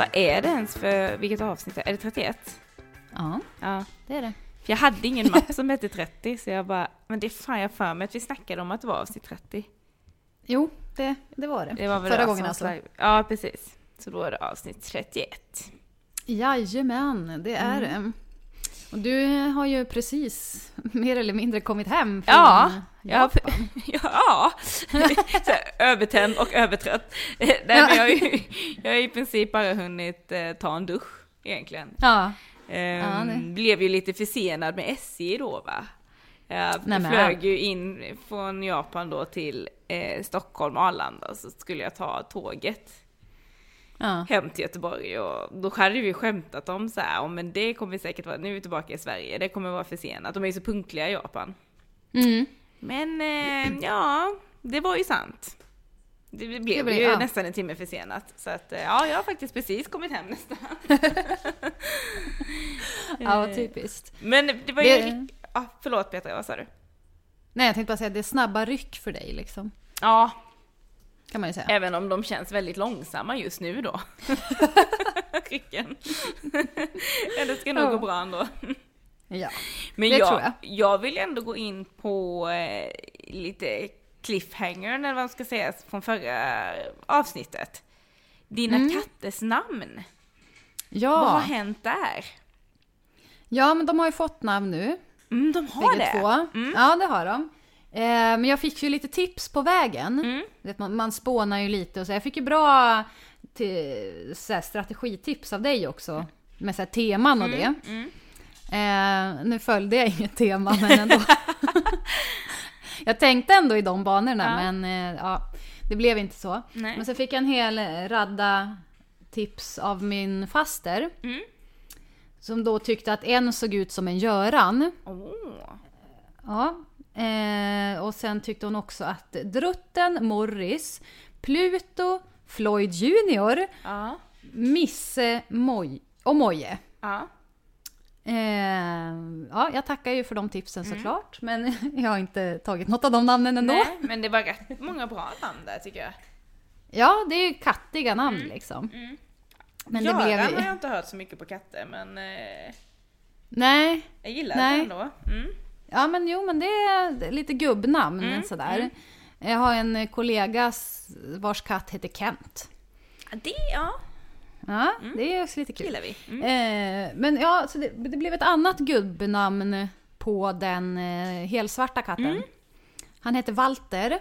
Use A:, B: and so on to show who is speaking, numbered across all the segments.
A: Vad är det ens för, vilket avsnitt är det? Är det 31?
B: Ja,
A: Ja.
B: det är det.
A: För jag hade ingen mapp som hette 30, så jag bara, men det är fan jag för mig att vi snackade om att det var avsnitt 30.
B: Jo, det, det var det.
A: Det var
B: Förra
A: det
B: gången alltså.
A: slag- Ja, precis. Så då är det avsnitt 31.
B: Jajamän, det är
A: Mm.
B: Och du har ju precis mer eller mindre kommit hem från
A: Ja, ja,
B: Japan.
A: ja. Så här, övertänd och övertrött. Nej, men jag, har ju, jag har i princip bara hunnit eh, ta en dusch egentligen.
B: Ja.
A: Ehm,
B: det-
A: Blev ju lite försenad med SJ då va. Jag
B: Nej,
A: flög ju in från Japan då till eh, Stockholm, Arlanda, så skulle jag ta tåget
B: ja.
A: hem till Göteborg och då hade vi skämtat om så här, "Ja, men det kommer säkert vara, nu är vi tillbaka i Sverige, det kommer vara försenat, de är ju så punktliga i Japan.
B: Mm.
A: Men eh, ja, det var ju sant. Det blev
B: Det blev-
A: ju
B: ja.
A: nästan en timme försenat. Så att eh, ja, jag har faktiskt precis kommit hem nästan.
B: ja,
A: Eh,
B: typiskt.
A: Men det var ju...
B: Det-
A: Ja, förlåt Petra, vad sa du?
B: Nej, jag tänkte bara säga det är snabba ryck för dig liksom.
A: Ja,
B: Kan man ju säga.
A: även om de känns väldigt långsamma just nu då. Rycken. ja, det ska nog
B: Ja.
A: gå bra ändå.
B: Ja.
A: Men
B: Det
A: jag,
B: tror jag.
A: jag vill ändå gå in på eh, lite cliffhanger, eller vad man ska säga, från förra avsnittet. Dina
B: Mm.
A: katters namn. Vad har
B: Ja.
A: hänt där?
B: ja, men de har ju fått namn nu.
A: Mm, de har
B: Bägge
A: det?
B: två.
A: Mm.
B: Ja, det har de. Eh, men jag fick ju lite tips på vägen.
A: Mm.
B: Vet, man, man spånar ju lite och så. Jag fick ju bra till, så strategitips av dig också. Med så teman och det.
A: Mm.
B: Eh, nu följde jag inget tema men ändå. jag tänkte ändå i de banorna
A: Ja.
B: men eh, ja, det blev inte så.
A: Nej.
B: Men så fick jag en hel radda tips av min faster.
A: Mm.
B: Som då tyckte att en såg ut som en Göran.
A: Åh.
B: Ja. Eh, och sen tyckte hon också att Drutten, Morris, Pluto, Floyd Junior,
A: Ja.
B: Misse Moj och Moje.
A: Ja.
B: Eh, ja, jag tackar ju för de tipsen såklart, men jag har inte tagit något av de namnen ändå.
A: Nej, men det var rätt många bra namn där tycker jag.
B: Ja, det är ju kattiga namn liksom.
A: Mm.
B: Men
A: Göran
B: det blev
A: har jag inte hört så mycket på katter, men eh,
B: Nej,
A: jag gillar
B: Nej.
A: det ändå. Mm.
B: Ja men jo men det är lite gubbnamn
A: Mm,
B: sådär.
A: mm.
B: Jag har en kollega s- vars katt heter Kent.
A: Det, ja,
B: Ja, det är också lite kul.
A: gillar vi. Mm.
B: Eh, men ja, så det, det blev ett annat gubbnamn på den eh, helsvarta katten.
A: Mm.
B: Han heter Walter.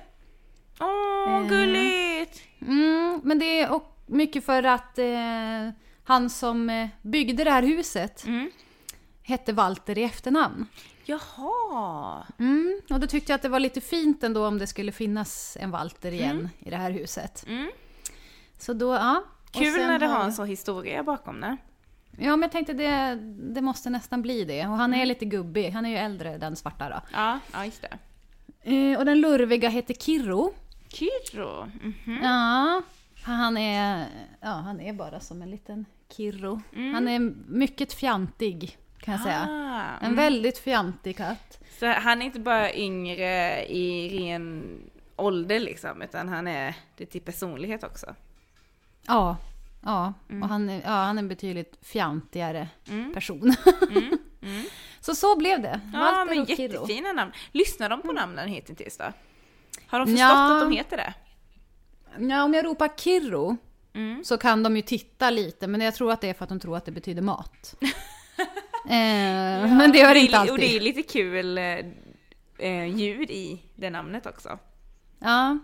A: Åh,
B: Eh.
A: gulligt!
B: Mm, men det är och mycket för att eh, han som eh, byggde det här huset
A: Mm.
B: Hette Walter i efternamn.
A: Jaha!
B: Mm, och då tyckte jag att det var lite fint ändå om det skulle finnas en Walter igen i det här huset.
A: Mm.
B: Så då, ja.
A: Kul när det har en sån historia bakom det.
B: Ja, men jag tänkte det, det måste nästan bli det. Och han är lite gubbig. Han är ju äldre, den svarta då.
A: Ja, ja just det.
B: Eh, och den lurviga heter Kirro.
A: Kyrro. Mhm.
B: Ja, han är, ja, han är bara som en liten Kirro.
A: Mm.
B: Han är mycket fjantig, kan jag säga.
A: Ah,
B: En
A: mm.
B: väldigt fjantig katt.
A: Så han är inte bara yngre i ren ålder liksom, utan han är det till personlighet också.
B: Ja, ja. och han är, ja, han är en betydligt fjantigare
A: Mm.
B: person.
A: Mm. Mm.
B: Så så blev det.
A: Ja,
B: Walter
A: men
B: och
A: jättefina namn. Lyssnar de på namnen hittills då? Har de förstått
B: Ja.
A: att de heter det?
B: Ja, om jag ropar Kirro
A: Mm.
B: så kan de ju titta lite, men jag tror att det är för att de tror att det betyder mat. eh, men det gör det inte alltid.
A: Och det är lite kul eh, eh, ljud i det namnet också.
B: Ja.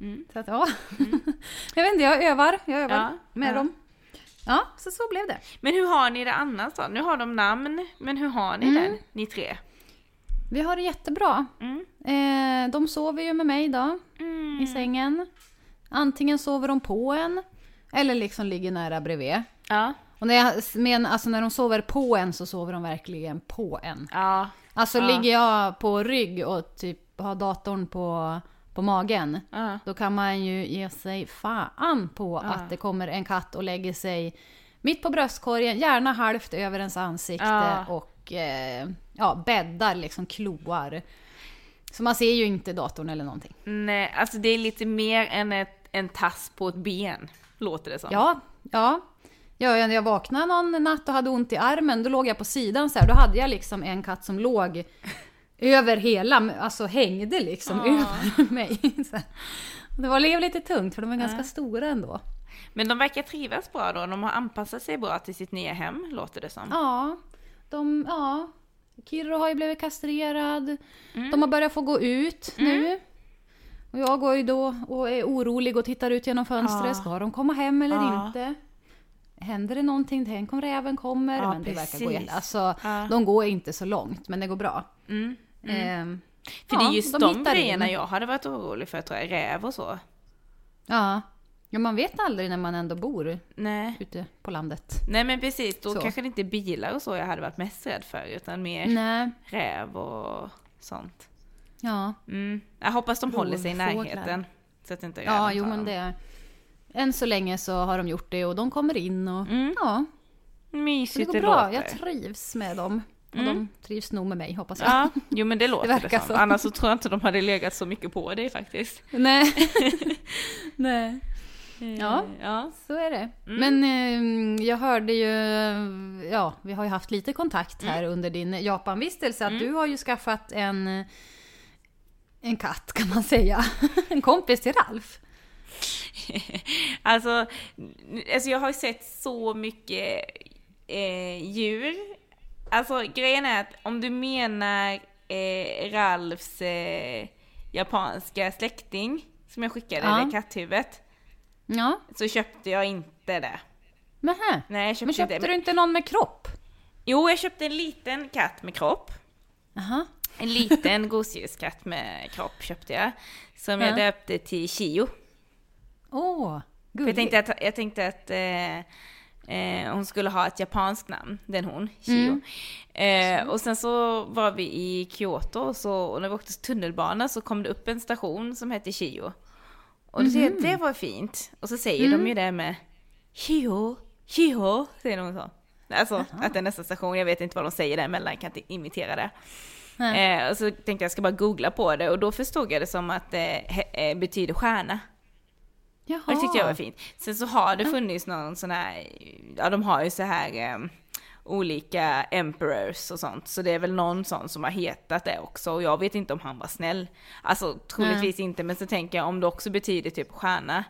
A: Mm.
B: Så att, ja. jag vet inte, jag övar. Jag övar
A: Ja,
B: med
A: ja.
B: dem. Ja, så så blev det.
A: Men hur har ni det annars då? Nu har de namn, men hur har ni
B: Mm.
A: det, ni tre?
B: Vi har det jättebra.
A: Mm.
B: Eh, de sover ju med mig idag
A: Mm.
B: i sängen. Antingen sover de på en eller liksom ligger nära bredvid.
A: Ja.
B: Och när, jag, men, alltså när de sover på en så sover de verkligen på en.
A: Ja.
B: Alltså
A: Ja.
B: ligger jag på rygg och typ har datorn på, på magen.
A: Ja.
B: Då kan man ju ge sig fan på
A: Ja.
B: att det kommer en katt och lägger sig mitt på bröstkorgen, gärna halvt över ens ansikte och eh, ja, bäddar liksom kloar. Så man ser ju inte datorn eller någonting.
A: Nej, alltså det är lite mer än ett, en tass på ett ben, låter det som.
B: Ja, ja. Ja, när jag vaknade någon natt och hade ont i armen, då låg jag på sidan så här. Då hade jag liksom en katt som låg över hela, alltså hängde liksom
A: Ja.
B: över mig. Det var lite tungt för de är ganska stora ändå.
A: Men de verkar trivas bra då, de har anpassat sig bra till sitt nya hem, låter det som.
B: Ja, de, ja. Kirro har ju blivit kastrerad. De har börjat få gå ut nu. Och jag går ju då och är orolig och tittar ut genom fönstret.
A: Ja.
B: Ska de komma hem eller
A: Ja.
B: inte? Händer det någonting? Tänk om räven kommer?
A: Ja,
B: men det verkar gå jätte... Alltså,
A: Ja.
B: de går inte så långt, men det går bra.
A: Mm.
B: Ehm,
A: För
B: ja,
A: det är just
B: de
A: de, grejerna
B: in.
A: jag hade varit orolig för, tror jag, räv och så.
B: Ja. ja, man vet aldrig när man ändå bor
A: Nej.
B: ute på landet.
A: Nej men precis, då
B: Så.
A: kanske det inte är bilar och så jag hade varit mest rädd för, utan mer
B: Nej.
A: räv och sånt.
B: Ja,
A: Mm. Jag hoppas de håller sig i närheten. Så att inte räven
B: ja jo men det... Än så länge så har de gjort det och de kommer in och
A: Mm.
B: ja, så det
A: Mysigt
B: går
A: det
B: bra.
A: låter.
B: Jag trivs med dem. Och
A: Mm.
B: de trivs nog med mig hoppas jag.
A: Ja, jo men det låter det,
B: verkar
A: som.
B: så.
A: Annars så tror jag inte de hade legat så mycket på dig faktiskt.
B: Nej. Nej, Ja.
A: Eh, ja.
B: så är det.
A: Mm.
B: Men eh, jag hörde ju, ja vi har ju haft lite kontakt här
A: Mm.
B: under din Japanvistelse att du har ju skaffat en, en katt kan man säga. en kompis till Ralf.
A: Alltså, alltså jag har sett så mycket eh, djur. Alltså grejen är att om du menar eh, Ralfs eh, japanska släkting som jag skickade,
B: Ja.
A: det katthuvudet,
B: Ja,
A: så köpte jag inte det.
B: Nähä.
A: Nej, jag köpte,
B: Men köpte
A: inte
B: du inte någon med kropp?
A: Jo, jag köpte en liten katt med kropp.
B: Jaha.
A: En liten gosedjurskatt med kropp köpte jag. Som jag
B: Ja.
A: döpte till Chio.
B: Åh,
A: För
B: gulligt.
A: jag tänkte att, jag tänkte att eh, eh, hon skulle ha ett japanskt namn, den hon, Chio.
B: Mm.
A: Eh, och sen så var vi i Kyoto och, så, och när vi åkte tunnelbana så kom det upp en station som hette Chio. Och då
B: Mhm.
A: det var fint. Och så säger
B: Mm.
A: de ju det med Chio, Chio, säger de så. Alltså att det är nästa station, jag vet inte vad de säger däremellan, jag kan inte imitera det. Eh, och så tänkte jag jag ska bara googla på det och då förstod jag det som att det eh, eh, betyder stjärna.
B: Jaha.
A: Och det tyckte jag var fint. Sen så har det funnits någon sån här, ja de har ju så här eh, olika emperors och sånt. Så det är väl någon sån som har hetat det också och jag vet inte om han var snäll. Alltså troligtvis inte men så tänker jag om det också betyder typ stjärna.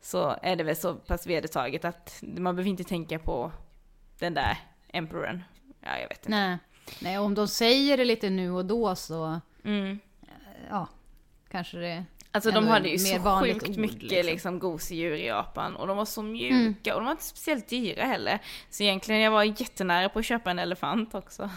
A: Så är det väl så pass vedertaget att man behöver inte tänka på den där emperoren. Ja jag vet inte.
B: Nej. Nej, om de säger det lite nu och då så,
A: Mm.
B: ja, kanske det...
A: Alltså de hade ju så sjukt
B: ord,
A: mycket
B: liksom.
A: liksom. gosedjur i Japan och de var så mjuka och de var inte speciellt dyra heller. Så egentligen jag var jättenära på att köpa en elefant också.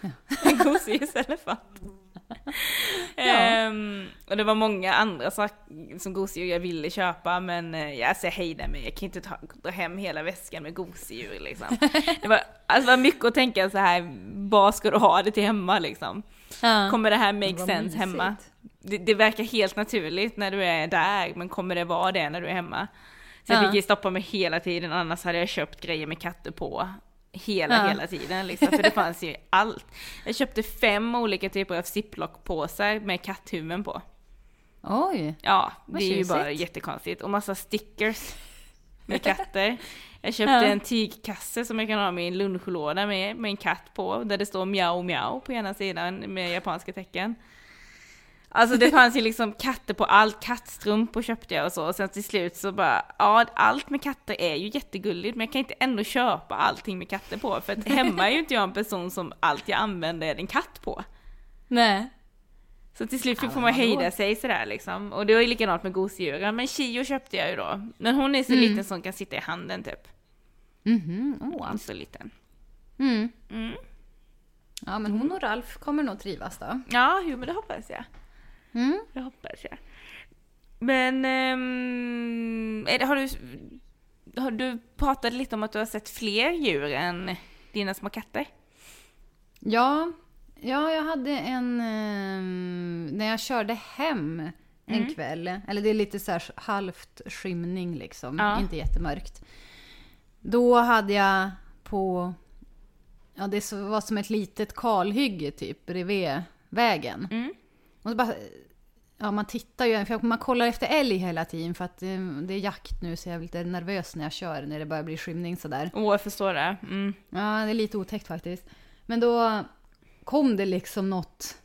A: en gosedjurselefant. Ehm, och det var många andra saker som gosedjur jag ville köpa men eh, jag alltså, jag hejdade mig, jag kan inte ta, dra hem hela väskan med gosedjur liksom. Det var, alltså, det var mycket att tänka så här, vad ska du ha det till hemma liksom?
B: Ja.
A: Kommer det här make
B: Vad
A: sense
B: mysigt.
A: hemma? Det, det verkar helt naturligt när du är där, men kommer det vara det när du är hemma? Så jag
B: Ja.
A: fick ju stoppa mig hela tiden, annars hade jag köpt grejer med katter på. Hela,
B: Ja.
A: hela tiden liksom, för det fanns ju allt. Jag köpte fem olika typer av ziplock-påsar med katthuvuden på.
B: Oj.
A: Ja, det är ju bara jättekonstigt. Och massa stickers med katter. Jag köpte
B: Ja.
A: en tygkasse som jag kan ha min lunchlåda med, med en katt på, där det står miau miau på ena sidan med japanska tecken. Alltså det fanns ju liksom katter på allt, kattstrumpor köpte jag och så, och sen till slut så bara, ja allt med katter är ju jättegulligt, men jag kan inte ändå köpa allting med katter på, för att hemma är ju inte jag en person som allt jag använder är en katt på.
B: Nej.
A: Så till slut får man hejda sig sådär liksom. Och det var ju likadant med gosedjuren. Men Chio köpte jag ju då. Men hon är så
B: Mm.
A: liten som kan sitta i handen typ.
B: Mhm, åh.
A: Hon är så liten.
B: Mm.
A: Mm.
B: Ja, men hon och Ralf kommer nog trivas då.
A: Ja, jo men det hoppas jag.
B: Mm.
A: Det hoppas jag. Men, är det, har du, har du pratat lite om att du har sett fler djur än dina små katter?
B: Ja, ja, jag hade en... ehm, när jag körde hem en
A: Mm.
B: kväll, eller det är lite så här halvt skymning liksom,
A: Ja.
B: inte jättemörkt. Då hade jag på... Ja, det var som ett litet kalhygge typ bredvid vägen.
A: Mm.
B: Och bara... Ja, man tittar ju, för man kollar efter älg hela tiden för att eh, det är jakt nu så jag är lite nervös när jag kör när det börjar bli skymning sådär.
A: Åh, jag förstår det. Mm.
B: Ja, det är lite otäckt faktiskt. Men då kom det liksom något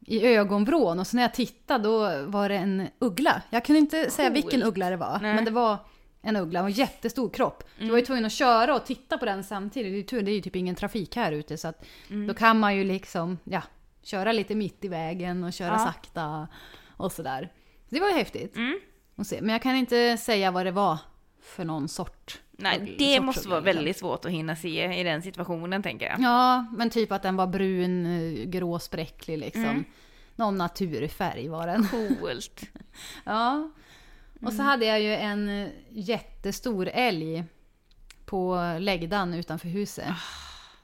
B: i ögonvrån och så när jag tittade då var det en uggla. Jag kunde inte säga vilken uggla det var,
A: Nej.
B: men det var en uggla och en jättestor kropp. Du var ju tvungen att köra och titta på den samtidigt. Det är ju tur, det är ju typ ingen trafik här ute så att då kan man ju liksom, ja, köra lite mitt i vägen och köra
A: Ja.
B: sakta och sådär. Det var ju häftigt
A: Mm.
B: att se. Men jag kan inte säga vad det var för någon sort.
A: Nej, det
B: sorts
A: måste vara väldigt svårt att hinna se i den situationen tänker jag.
B: Ja, men typ att den var brun, eh, grå, spräcklig liksom.
A: Mm.
B: Någon naturfärg var den.
A: Coolt.
B: Ja. Och
A: Mm.
B: så hade jag ju en jättestor älg på läggdan utanför huset.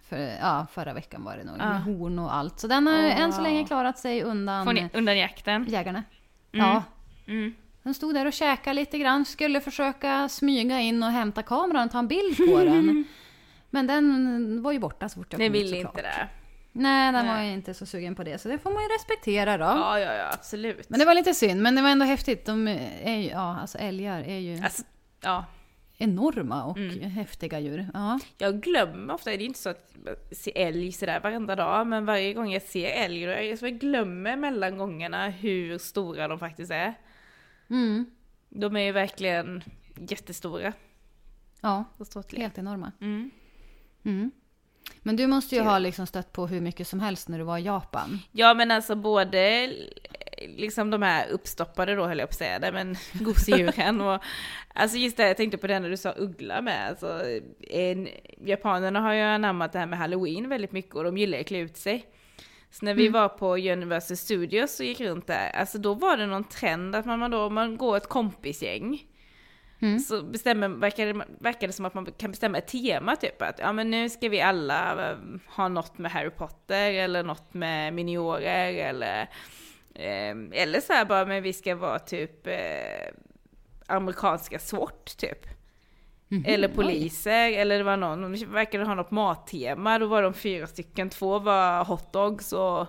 B: För, ja, förra veckan var det nog.
A: Ah.
B: Med horn och allt. Så den har
A: Oh,
B: än så länge klarat sig undan
A: ni, undan jakten.
B: jägarna.
A: Mm.
B: Ja.
A: Mm.
B: Den stod där och käkade lite grann. Skulle försöka smyga in och hämta kameran och ta en bild på den. Men den var ju borta så fort jag kom ut
A: vill
B: såklart.
A: inte det.
B: Nej, den
A: Nej.
B: var ju inte så sugen på det. Så det får man ju respektera då.
A: Ja, ja, ja, absolut.
B: Men det var lite synd, men det var ändå häftigt. De är ju, ja, alltså älgar är ju
A: Alltså, ja.
B: Enorma och
A: Mm.
B: häftiga djur. Ja.
A: Jag glömmer ofta, det är inte så att jag ser älg sådär varenda dag, men varje gång jag ser älg, då jag, så jag glömmer mellan gångerna hur stora de faktiskt är.
B: Mm.
A: De är ju verkligen jättestora
B: ja, helt enorma.
A: Mm.
B: Mm. Men du måste ju ha liksom stött på hur mycket som helst när du var i Japan.
A: Ja men alltså både liksom de här uppstoppade då höll jag på att säga det, men gosedjuren och alltså just det jag tänkte på det när du sa uggla med, alltså en, japanerna har ju anammat det här med halloween väldigt mycket och de gillar att klä ut sig. Så när vi
B: Mm.
A: var på Universal Studios och gick runt där, alltså då var det någon trend att man, man då, om man går ett kompisgäng,
B: Mm.
A: så bestämmer, verkar, det, verkar det som att man kan bestämma ett tema typ att ja men nu ska vi alla eh, ha något med Harry Potter eller något med miniorer eller eh, eller så här bara men vi ska vara typ eh, amerikanska SWAT typ.
B: Mhm,
A: Eller
B: oj.
A: poliser, eller det var någon, de verkade ha något mattema, då var de fyra stycken, två var hotdogs och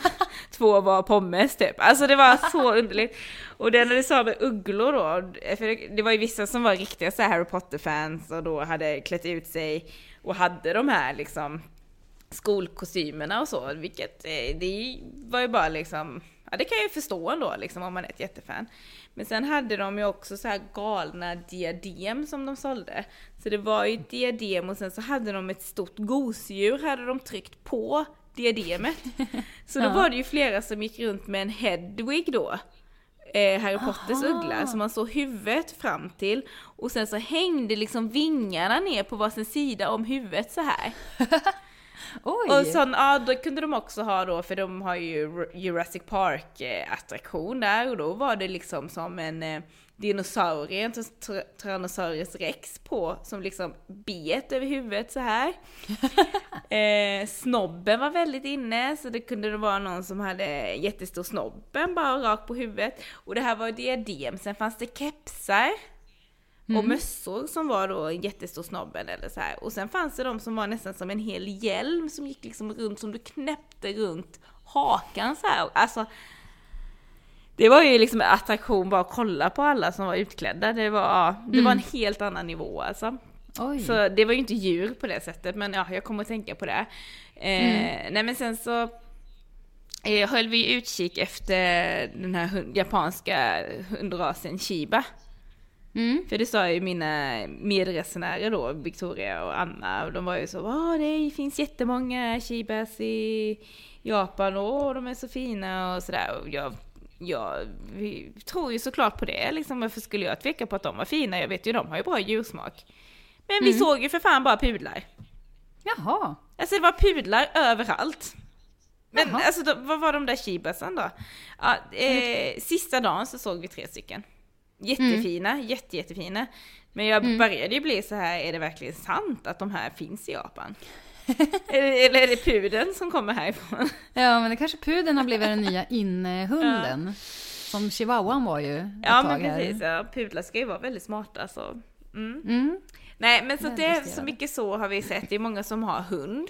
A: två var pommes typ. Alltså det var så underligt. Och det när du sa med ugglor då, för det- var ju vissa som var riktiga så här Harry Potter-fans och då hade klätt ut sig och hade de här liksom skolkostymerna och så, vilket eh, det var ju bara liksom, ja det kan jag ju förstå ändå liksom om man är ett jättefan. Men sen hade de ju också så här galna diadem som de sålde. Så det var ju ett diadem och sen så hade de ett stort gosedjur hade de tryckt på diademet. Så då
B: Ja.
A: var det ju flera som gick runt med en Hedwig då. Eh, Harry Potters
B: Aha.
A: uggla, så man såg huvudet fram till och sen så hängde liksom vingarna ner på varsin sida om huvudet så här.
B: Oj!
A: Och sån, ja då kunde de också ha då, för de har ju Jurassic Park eh, attraktion där och då var det liksom som en eh, dinosaurie, en Tyr- Tyrannosaurus rex på, som liksom bet över huvudet så här. eh, snobben var väldigt inne, så det kunde det vara någon som hade jättestor snobben bara rakt på huvudet. Och det här var diadem, sen fanns det kepsar och mössor som var då en jättestor snobben eller så här. Och sen fanns det de som var nästan som en hel hjälm som gick liksom runt, som du knäppte runt hakan så här. Alltså, det var ju liksom en attraktion bara att kolla på alla som var utklädda. Det var, ja, det var en helt annan nivå alltså.
B: Oj.
A: Så det var ju inte djur på det sättet, men ja, jag kommer att tänka på det. Eh, Nej men sen så eh, höll vi utkik efter den här hund, japanska hundrasen Shiba.
B: Mm.
A: För det sa ju mina medresenärer då, Victoria och Anna, och de var ju så Åh, det finns jättemånga Shibas i Japan, och de är så fina och sådär. Och jag, jag vi tror ju såklart på det, liksom, varför skulle jag tveka på att de var fina? Jag vet ju, de har ju bra djursmak. Men vi såg ju för fan bara pudlar.
B: Jaha.
A: Alltså det var pudlar överallt. Men
B: Jaha.
A: alltså då, vad var de där shibasen då? Ja, eh, sista dagen så såg vi tre stycken. Jättefina, jätte, jättefina. Men jag började ju bli så här, är det verkligen sant att de här finns i Japan? eller, är det pudeln som kommer härifrån?
B: Ja, men det kanske pudeln har blivit den nya innehunden. Som chihuahuan var ju ett
A: Ja
B: tag
A: men precis, ja, pudlar ska ju vara väldigt smarta så. Mm.
B: Mm.
A: Nej men så det är så mycket så har vi sett. Det är många som har hund.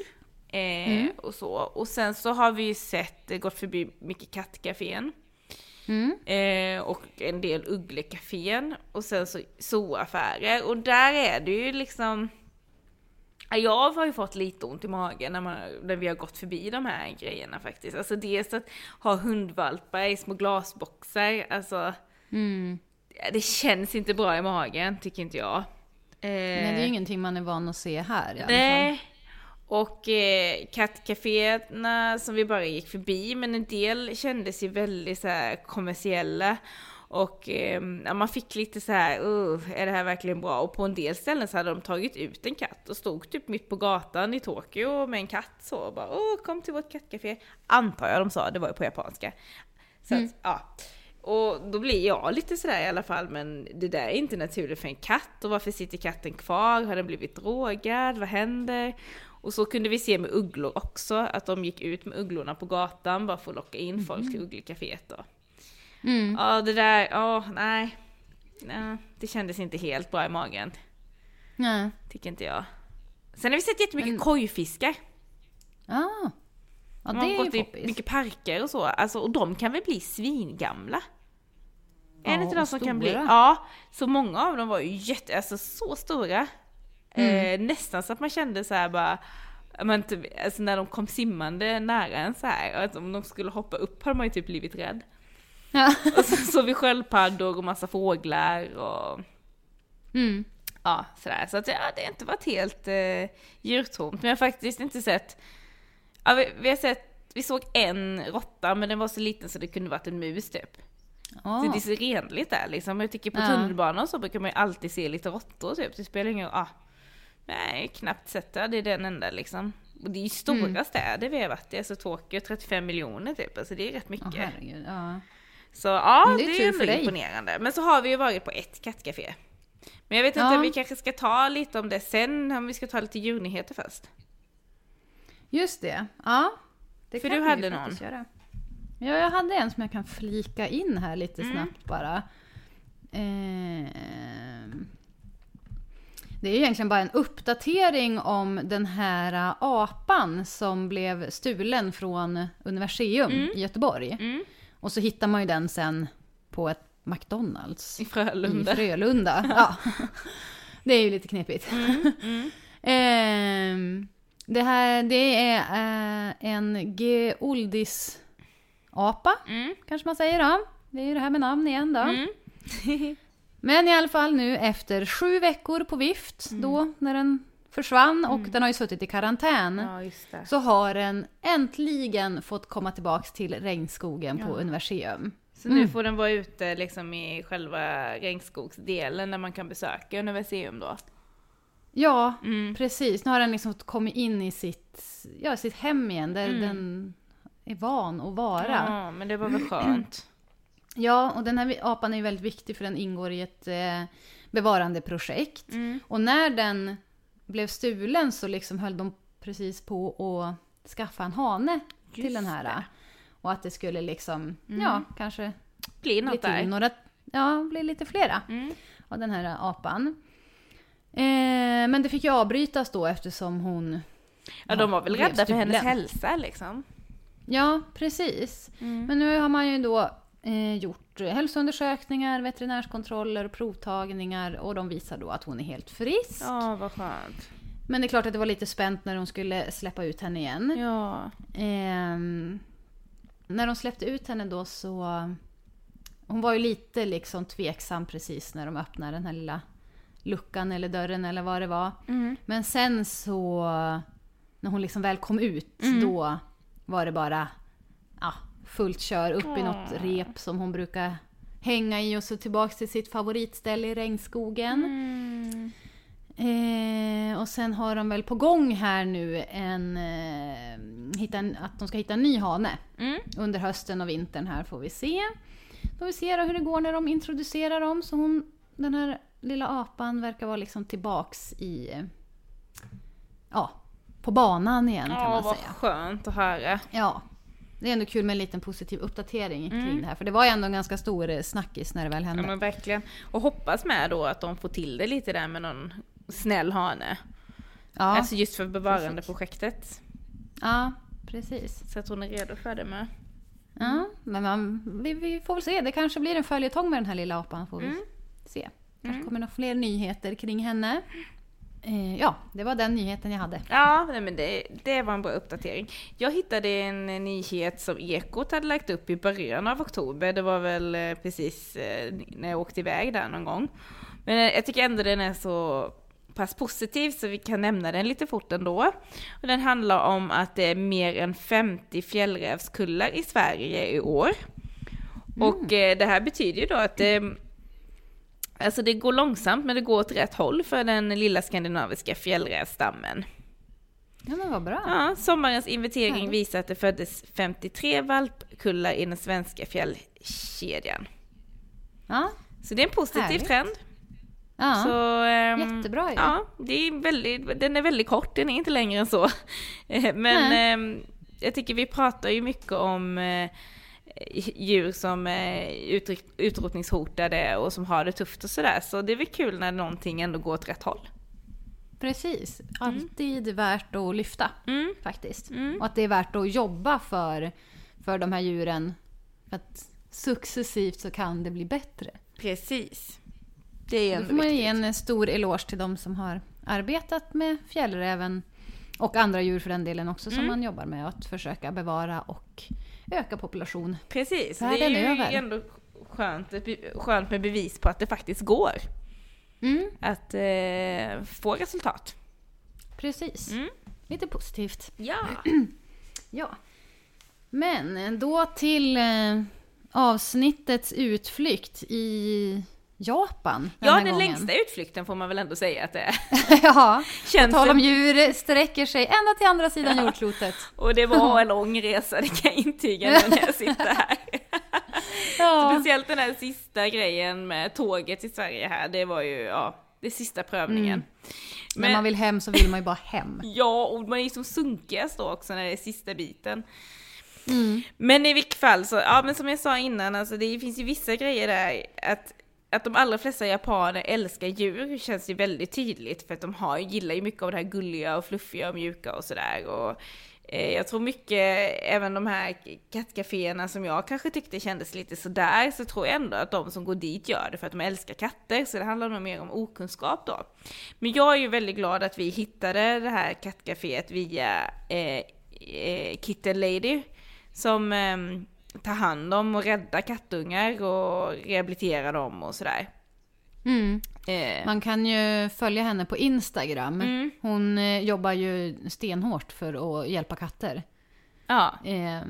A: Eh,
B: Mm.
A: och så. Och sen så har vi ju sett, gått förbi mycket kattcafén.
B: Mm.
A: Eh, och en del ugglekafén och sen så zooaffärer. Och där är det ju liksom... Ja, Jag har ju fått lite ont i magen när, man, när vi har gått förbi de här grejerna faktiskt. Alltså dels att ha hundvalpar i små glasboxar, alltså
B: Mm.
A: det känns inte bra i magen tycker inte jag. Eh,
B: Nej, det är ju ingenting man är van att se här i alla fall.
A: Nej. Och eh, kattcaféerna som vi bara gick förbi, men en del kändes ju väldigt så här kommersiella. Och eh, ja, man fick lite så här, uh, är det här verkligen bra? Och på en del ställen så hade de tagit ut en katt och stod typ mitt på gatan i Tokyo med en katt så och bara åh kom till vårt kattcafé. Antar jag de sa, det var ju på japanska. Så att, ja. Och då blir jag lite sådär i alla fall, men det där är inte naturligt för en katt och varför sitter katten kvar? Har den blivit drogad? Vad händer? Och så kunde vi se med ugglor också, att de gick ut med ugglorna på gatan bara för att locka in folk till ugglekaféet då.
B: Mm.
A: Ja det där, ja nej. nej. Det kändes inte helt bra i magen,
B: Nej.
A: tycker inte jag. Sen har vi sett jättemycket
B: Men-
A: kojfiskar.
B: Ah. Ja,
A: De
B: det
A: har gått i
B: poppis.
A: mycket parker och så, alltså, och de kan väl bli svingamla? Är
B: Ja,
A: det inte de som kan bli?
B: stora.
A: Ja, så många av dem var ju jätte, alltså så stora.
B: Mm.
A: Eh, nästan så att man kände så här bara, men typ, alltså när de kom simmande nära en så här, att om de skulle hoppa upp hade man ju typ blivit rädd.
B: Ja.
A: Och så såg vi sköldpaddor och massa fåglar och
B: Mm.
A: ja, sådär. Så att ja, det har inte varit helt eh, djurtomt. Men jag har faktiskt inte sett, ja, vi, vi har sett, vi såg en råtta men den var så liten så det kunde varit en mus typ.
B: Ah.
A: Så det är så renligt där liksom. Jag tycker på
B: Ja.
A: tunnelbanan så brukar man ju alltid se lite råttor typ. Det spelar ingen roll. Ah, nej, knappt sett det. Det är den enda liksom. Och det är ju stora
B: Mm.
A: städer vi har varit i. Alltså Tokyo 35 miljoner typ. Alltså det är rätt mycket.
B: Åh, herregud. Ja.
A: Så ja,
B: Men
A: det
B: det
A: är,
B: är tur
A: ändå
B: dig.
A: imponerande. Men så har vi ju varit på ett kattcafé. Men jag vet inte,
B: Ja.
A: vi kanske ska ta lite om det sen, om vi ska ta lite djurnyheter först.
B: Just det. Ja. Det
A: För
B: kan
A: du hade någon.
B: Göra. Ja, jag hade en som jag kan flika in här lite
A: Mm.
B: snabbt bara. Ehm. Det är egentligen bara en uppdatering om den här apan som blev stulen från Universium i Göteborg.
A: Mm.
B: Och så hittar man ju den sen på ett McDonalds
A: I Frölunda.
B: i Frölunda. Ja. Det är ju lite knepigt.
A: Mm.
B: Ehm, det här det är eh, en geoldis-apa,
A: Mm.
B: kanske man säger då. Det är ju det här med namn igen då.
A: Mm.
B: Men i alla fall nu efter sju veckor på vift,
A: Mm.
B: då när den försvann och den har ju suttit i karantän.
A: Ja.
B: Så har den äntligen fått komma tillbaks till regnskogen på
A: Ja.
B: Universium.
A: Så nu
B: Mm.
A: får den vara ute liksom i själva regnskogsdelen när man kan besöka Universium då.
B: Ja,
A: Mm.
B: precis. Nu har den liksom kommit in i sitt, ja, sitt hem igen där
A: Mm.
B: den är van att vara.
A: Ja, men det var väl skönt.
B: Ja, och den här apan är ju väldigt viktig för den ingår i ett eh, bevarandeprojekt.
A: Mm.
B: Och när den blev stulen så liksom höll de precis på att skaffa en hane till
A: Just
B: den här.
A: det.
B: Och att det skulle liksom,
A: Mm.
B: ja, kanske bli
A: något
B: till
A: där.
B: några, ja, bli lite flera
A: Mm.
B: av den här apan. Eh, men det fick ju avbrytas då eftersom hon...
A: Ja, de var väl rädda för hennes hälsa liksom.
B: Ja, precis.
A: Mm.
B: Men nu har man ju då eh, gjort hälsoundersökningar, veterinärskontroller, provtagningar och de visar då att hon är helt frisk.
A: Ja, vad skönt.
B: Men det är klart att det var lite spänt när de skulle släppa ut henne igen.
A: Ja.
B: Ehm, när de släppte ut henne då så... Hon var ju lite liksom tveksam precis när de öppnade den här lilla luckan eller dörren eller vad det var.
A: Mm.
B: Men sen så, när hon liksom väl kom ut,
A: Mm.
B: då var det bara fullt kör upp i något
A: Åh.
B: rep som hon brukar hänga i och så tillbaks till sitt favoritställe i regnskogen.
A: Mm.
B: Eh, och sen har de väl på gång här nu en, eh, hitta en, att de ska hitta en ny hane
A: Mm.
B: under hösten och vintern här får vi se. Får vi se då hur det går när de introducerar dem. Så hon, den här lilla apan verkar vara liksom tillbaks i, ja, på banan igen kan
A: Ja,
B: man
A: vad
B: säga.
A: skönt att höra.
B: Ja. Det är ändå kul med en liten positiv uppdatering kring
A: Mm.
B: det här. För det var ju ändå en ganska stor eh, snackis när det väl hände.
A: Ja men verkligen. Och hoppas med då att de får till det lite där med någon snäll hane.
B: Ja,
A: Alltså just för bevarandeprojektet.
B: ja precis.
A: Så att hon är redo för det med.
B: Ja, men man, vi, vi får väl se. Det kanske blir en följetong med den här lilla apan. Får vi
A: Mm.
B: se. kanske kommer några fler nyheter kring henne. Eh, ja, det var den nyheten jag hade.
A: Ja, nej, men det, det var en bra uppdatering. Jag hittade en nyhet som Ekot hade lagt upp i början av oktober. Det var väl eh, precis eh, när jag åkte iväg där någon gång. Men eh, jag tycker ändå den är så pass positiv så vi kan nämna den lite fort ändå. Och den handlar om att det är mer än 50 fjällrävskullar i Sverige i år. Och eh, det här betyder ju då att det Alltså det går långsamt men det går åt rätt håll för den lilla skandinaviska fjällrävstammen.
B: Ja, men vad bra.
A: Ja, sommarens inventering
B: Härligt.
A: visar att det föddes 53 valpkullar i den svenska fjällkedjan.
B: Ja,
A: Så det är en positiv
B: Härligt.
A: trend.
B: ja.
A: Så, ehm,
B: Jättebra ju.
A: Ja, det är väldigt, den är väldigt kort, den är inte längre än så. Men ehm, jag tycker vi pratar ju mycket om eh, djur som är utrotningshotade och som har det tufft och sådär. Så det är väl kul när någonting ändå går åt rätt håll.
B: precis. Alltid värt att lyfta
A: Mm.
B: faktiskt.
A: Mm.
B: Och att det är värt att jobba för, för de här djuren. För att successivt så kan det bli bättre.
A: Precis. Det är
B: Då
A: ändå
B: får man
A: viktigt.
B: ge en stor eloge till de som har arbetat med fjällräven och andra djur för den delen också som
A: Mm.
B: man jobbar med att försöka bevara och öka population.
A: Precis, det är ju
B: över.
A: ändå skönt, skönt med bevis på att det faktiskt går
B: Mm,
A: att eh, få resultat.
B: precis.
A: Mm.
B: Lite positivt.
A: Ja.
B: Ja. Men då till eh, avsnittets utflykt i Japan den
A: ja, den
B: gången.
A: längsta utflykten får man väl ändå säga att det är.
B: ja,
A: Känns
B: tal om djur sträcker sig ända till andra sidan
A: Ja.
B: jordklotet.
A: Och det var en lång resa, det kan jag intyga nu när jag sitter här.
B: Ja.
A: Speciellt den här sista grejen med tåget i Sverige här, det var ju, ja, det sista prövningen.
B: Mm. När man vill hem så vill man ju bara hem.
A: Ja, och man är ju som sunkigast då också när det är sista biten.
B: Mm.
A: Men i vilket fall så, ja men som jag sa innan, alltså det finns ju vissa grejer där att att de allra flesta japaner älskar djur känns ju väldigt tydligt för att de har, gillar ju mycket av det här gulliga och fluffiga och mjuka och sådär. Och eh, jag tror mycket, även de här kattcaféerna som jag kanske tyckte kändes lite sådär, så tror jag ändå att de som går dit gör det för att de älskar katter, så det handlar nog mer om okunskap då. Men jag är ju väldigt glad att vi hittade det här kattcaféet via eh, eh, Kitten Lady som ehm, tar hand om och räddar kattungar och rehabiliterar dem och sådär.
B: Mm.
A: Eh,
B: Man kan ju följa henne på Instagram.
A: Mm.
B: Hon eh, jobbar ju stenhårt för att hjälpa katter.
A: ja,
B: Eh,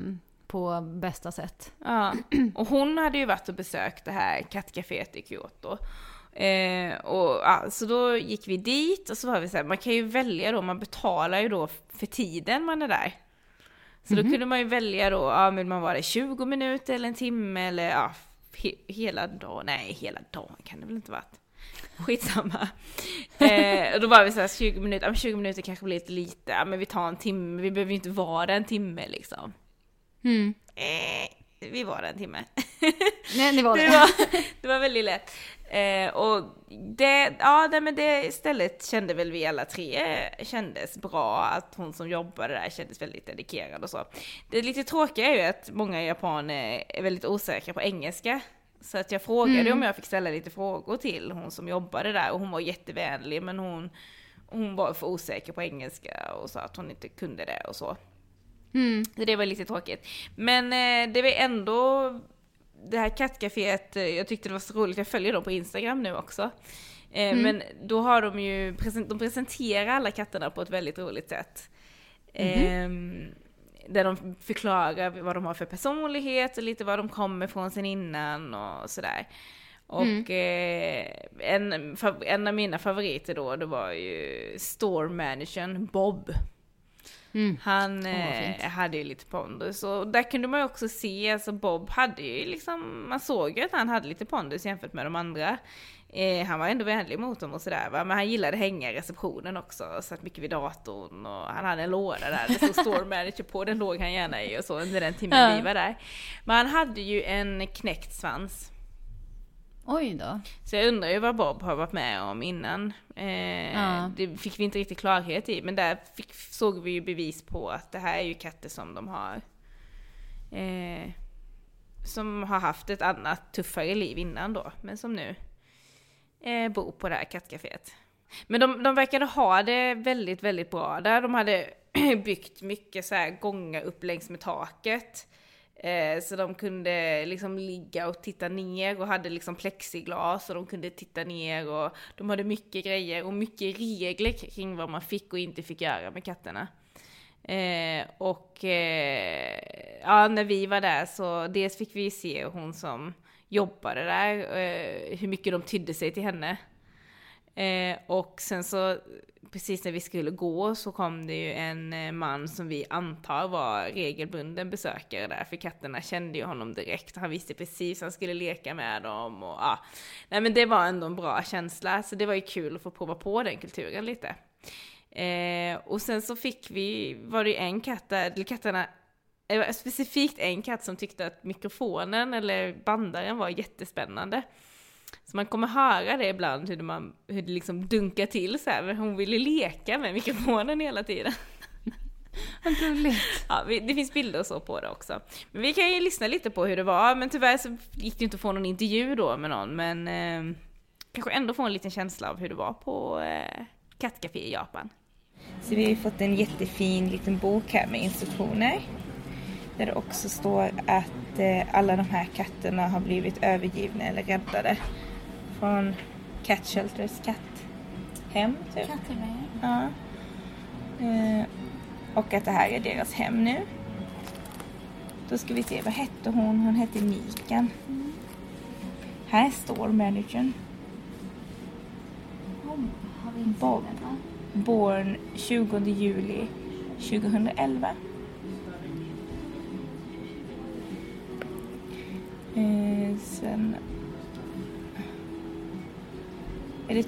B: på bästa sätt.
A: ja. Och hon hade ju varit och besökt det här kattcaféet i Kyoto. Eh, och ja, så då gick vi dit och så var vi så här, man kan ju välja då, man betalar ju då för tiden man är där. Så då kunde man ju välja då, ja vill man vara där 20 minuter eller en timme eller ja, he, hela dagen, nej hela dagen kan det väl inte varit. Skitsamma. eh, och då var vi så här 20 minuter, ja men 20 minuter kanske blir lite lite, ja men vi tar en timme, vi behöver ju inte vara där en timme liksom.
B: Mm.
A: Eh, vi var där en timme.
B: Nej, det var det.
A: Det var, det var väldigt lätt. Eh, och det, ja, nej, men det stället kände väl vi alla tre kändes bra, att hon som jobbade där kändes väldigt dedikerad och så. Det lite tråkiga är ju att många japaner är väldigt osäkra på engelska. Så att jag frågade
B: Mm.
A: om jag fick ställa lite frågor till hon som jobbade där och hon var jättevänlig men hon, hon var för osäker på engelska och sa att hon inte kunde det och så.
B: Mm.
A: Så det var lite tråkigt. Men eh, det var ändå det här kattcaféet, eh, jag tyckte det var så roligt, jag följer dem på Instagram nu också. Eh, Men då har de ju, de presenterar alla katterna på ett väldigt roligt sätt. Ehm, där de förklarar vad de har för personlighet och lite var de kommer från sen innan och sådär. Och eh, en, en av mina favoriter då, det var ju store managern Bob.
B: Mm.
A: Han
B: fint.
A: hade ju lite pondus och där kunde man ju också se, alltså Bob hade ju liksom, man såg ju att han hade lite pondus jämfört med de andra. Eh, han var ändå vänlig mot dem och sådär va, men han gillade hänga i receptionen också, satt mycket vid datorn och han hade en låda där det stod store manager på, den låg han gärna i och så under den timmen vi var där. Men han hade ju en knäckt svans.
B: Oj då.
A: Så jag undrar ju vad Bob har varit med om innan. Eh,
B: Ja.
A: Det fick vi inte riktigt klarhet i, men där fick, såg vi ju bevis på att det här är ju katter som de har eh, som har haft ett annat tuffare liv innan då, men som nu eh, bor på det här kattcaféet. Men de, de verkade ha det väldigt, väldigt bra där. De hade byggt mycket så här gångar upp längs med taket. Eh, så de kunde liksom ligga och titta ner och hade liksom plexiglas och de kunde titta ner och de hade mycket grejer och mycket regler kring vad man fick och inte fick göra med katterna. Eh, och eh, ja, när vi var där så dels fick vi se hon som jobbade där, eh, hur mycket de tydde sig till henne. Eh, och sen så, precis när vi skulle gå så kom det ju en eh, man som vi antar var regelbunden besökare där, för katterna kände ju honom direkt. Han visste precis hur han skulle leka med dem och ja. Nej men det var ändå en bra känsla, så det var ju kul att få prova på den kulturen lite. Eh, och sen så fick vi, var det ju en katt där, eller katterna, specifikt en katt som tyckte att mikrofonen eller bandaren var jättespännande. Så man kommer höra det ibland hur, man, hur det liksom dunkar till så här, hon ville leka med mikrofonen hela tiden.
B: Vad gulligt.
A: Ja, det finns bilder och så på det också. Men vi kan ju lyssna lite på hur det var, men tyvärr så gick det inte att få någon intervju då med någon, men eh, kanske ändå få en liten känsla av hur det var på eh, kattcafé i Japan. Så vi har ju fått en jättefin liten bok här med instruktioner. Där det också står att eh, alla de här katterna har blivit övergivna eller räddade från Cat Shelters katthem. Typ.
B: Katter
A: Ja. Eh, och att det här är deras hem nu. Då ska vi se, vad hette hon? Hon hette Mikan. Mm. Här står managern. Bob. Born 20 juli 2011. Eh, sen... Är det...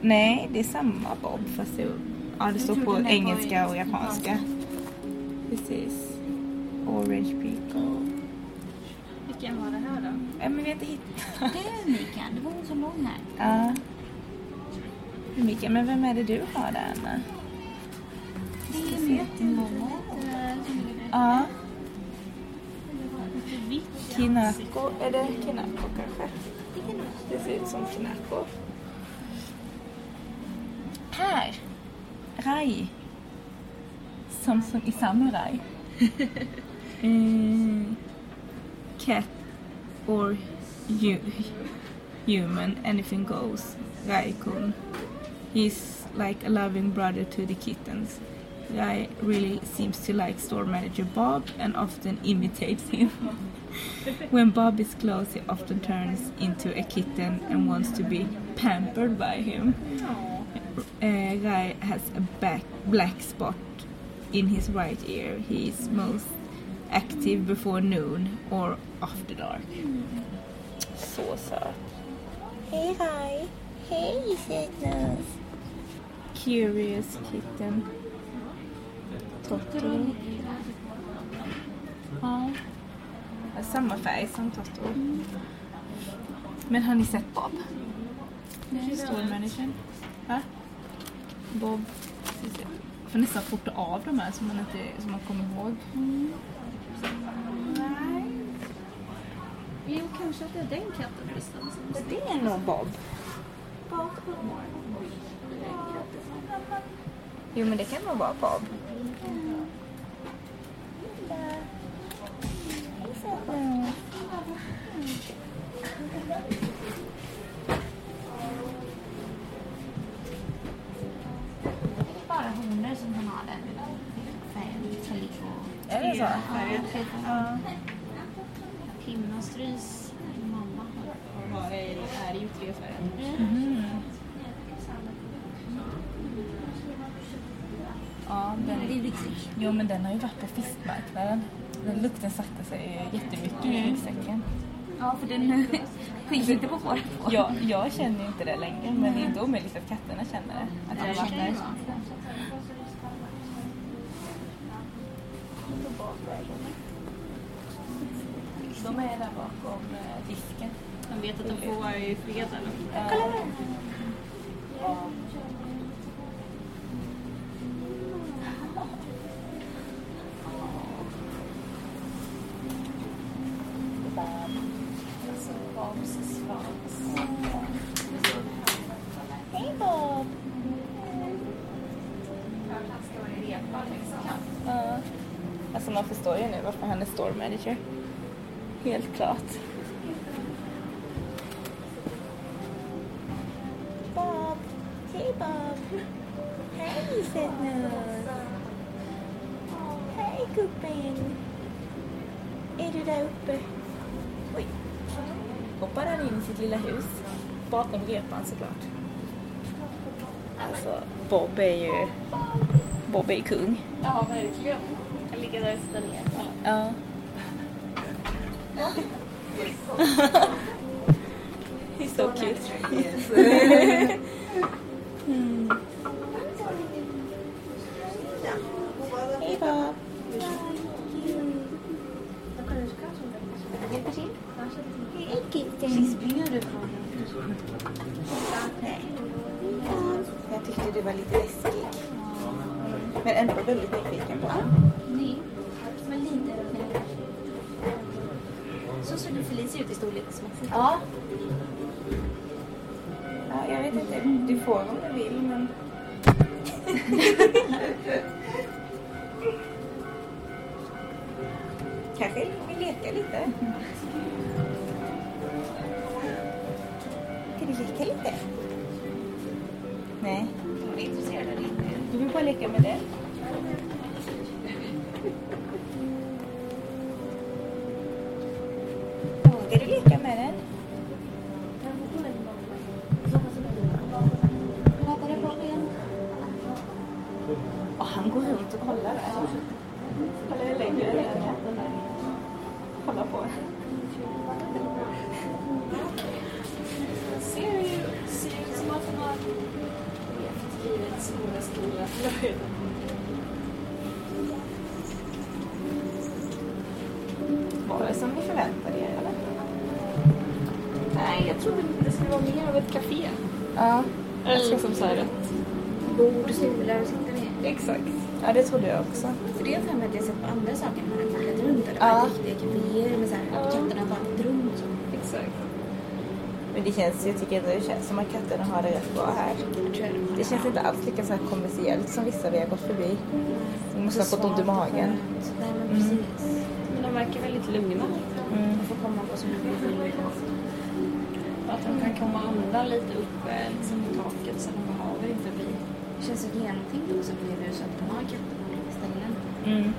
A: Nej, det är samma Bob fast det, ja, det står på engelska och japanska. Precis. Orange Pico.
B: Vilken var det här då?
A: Ja, men vi har inte hittat.
B: Det är Mikael, det var hon som låg här.
A: Ja. Mikael, men vem är det du har där Anna?
B: Det är jättemånga.
A: Ja. Kinako, är det Kinako kanske? Det ser ut som Kinako. Här! Rai. Som, som i Samurai. mm. Cat or hu human, anything goes. Raikun. He's like a loving brother to the kittens. Guy really seems to like store manager Bob and often imitates him. when Bob is close, he often turns into a kitten and wants to be pampered by him. Uh, Guy has a back, black spot in his right ear. He is most active before noon or after dark. Så söt. Hej Rai! Hej sötnos! Curious kitten. Totoro. Samma färg som Totoro. Men har ni sett Bob? Stormanagern. Va? Bob. Jag får nästan fota av de här så man, inte, så man kommer ihåg. Nej.
B: Jo, kanske att det är den katten Tristan.
A: Det är nog Bob. Jo men det kan nog vara Bob.
B: Bara honor som han har den färgen.
A: Är det så?
B: Ja. Pinna strys. Mamma har.
A: är ju tre färger.
B: Mm.
A: Ja,
B: Den är
A: jo men den har ju varit på fiskmarknaden. Den lukten satte sig jättemycket i ryggsäcken.
B: Ja, för den skiter inte på håret på.
A: Jag, jag känner inte det längre men det är inte omöjligt att katterna känner det. Att de varit där. De är där bakom eh, disken.
B: De vet att de får vara i fred?
A: Kolla Så man förstår ju nu varför han är store manager. Helt klart. Bob! Hej Bob! Hej sötnos! Hej gubben! Är du där uppe? Oj! Hoppar han in i sitt lilla hus. Bakom repan såklart. Alltså, Bob är ju... Bob är ju kung.
C: Ja, verkligen. Jag ligger där och tittar ner.
A: Ja. He's so cute. mm. Ja. Ja, jag vet inte. Du får om du vill, men... Ja, det trodde jag också.
C: För det har jag för mig att jag sett på andra saker när man har plockat runt. Det
A: Ja.
C: var riktiga kaféer med så här, katterna har ett rum och så.
A: Exakt. Men det känns, jag tycker att det känns som att katterna har det rätt bra här.
C: De har
A: Det känns inte alls lika så här kommersiellt som vissa vi har gått förbi. Vi måste ha fått ont i magen.
C: Nej, men
A: Mm.
C: precis. Men de verkar väldigt lugna.
A: Mm.
C: De får komma på sina bilder. Att de kan komma undan lite uppe liksom, på taket så de behöver inte bli... Det känns så genomtänkt också på det huset att de har katter på olika ställen.
A: Mm.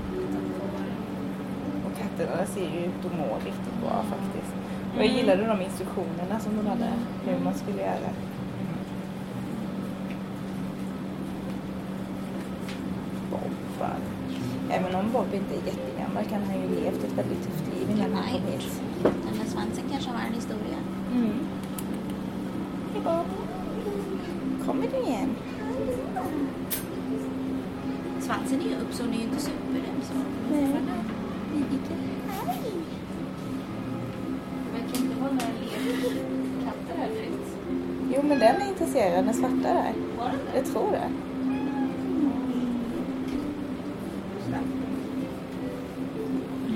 A: Och katterna ser ju ut att må riktigt bra faktiskt. Och jag gillade de instruktionerna som de hade, hur man skulle göra. Bobban. Även om Bob inte är jättegammal kan han ju levt ett väldigt tufft liv innan han kom hit.
C: Den där svansen kanske har en historia.
A: Mm. Hej Bob. Kommer du igen?
C: Svansen är upp så hon är ju inte superdum så.
A: Nej.
C: Hej. Det verkar inte vara några lekkatter här direkt.
A: Jo men den är intresserad, den svarta där.
C: Var den
A: Jag tror det.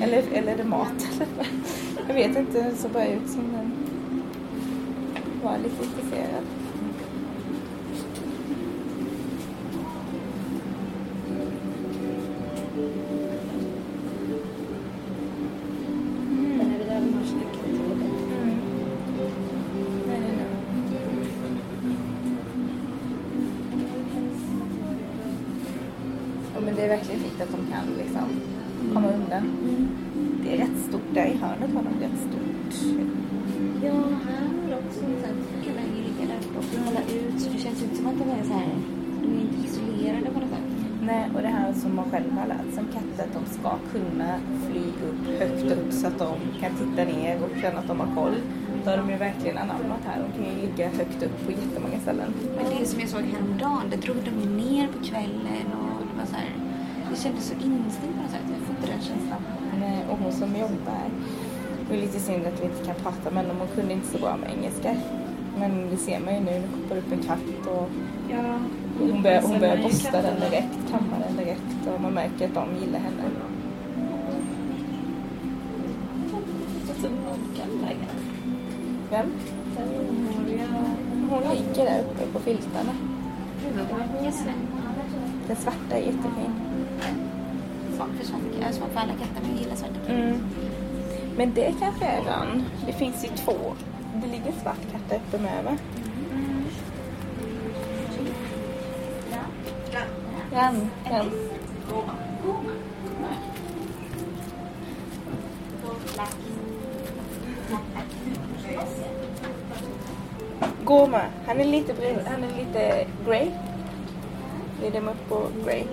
A: Eller, eller är det mat? eller? Jag vet inte, det såg bara ut som den var lite intresserad.
C: Som
A: katter, att de ska kunna fly upp högt upp så att de kan titta ner och känna att de har koll. Då har de ju verkligen anammat här. De kan ju ligga högt upp på jättemånga ställen.
C: Men det som jag såg häromdagen, det drog de ju ner på kvällen och det var så här, det kändes så instängt på något sätt. Jag får inte den känslan.
A: Nej, och hon som jobbar, det är lite synd att vi inte kan prata med henne. Hon kunde inte så bra med engelska. Men det ser man ju nu, nu hoppar upp en katt och
C: Ja,
A: hon börjar, hon börjar borsta den direkt, kamma direkt och man märker att de gillar henne. Vem? Hon ligger där uppe på filtarna. Den svarta är jättefin.
C: Jag är svårt för alla katter men jag gillar svarta katter.
A: Mm. Men det kanske är den. Det finns ju två. Det ligger en svart katt där uppe med va? Grann. Grann. Goma. Han är lite brun, han är lite grey. Det är dem upp på grey.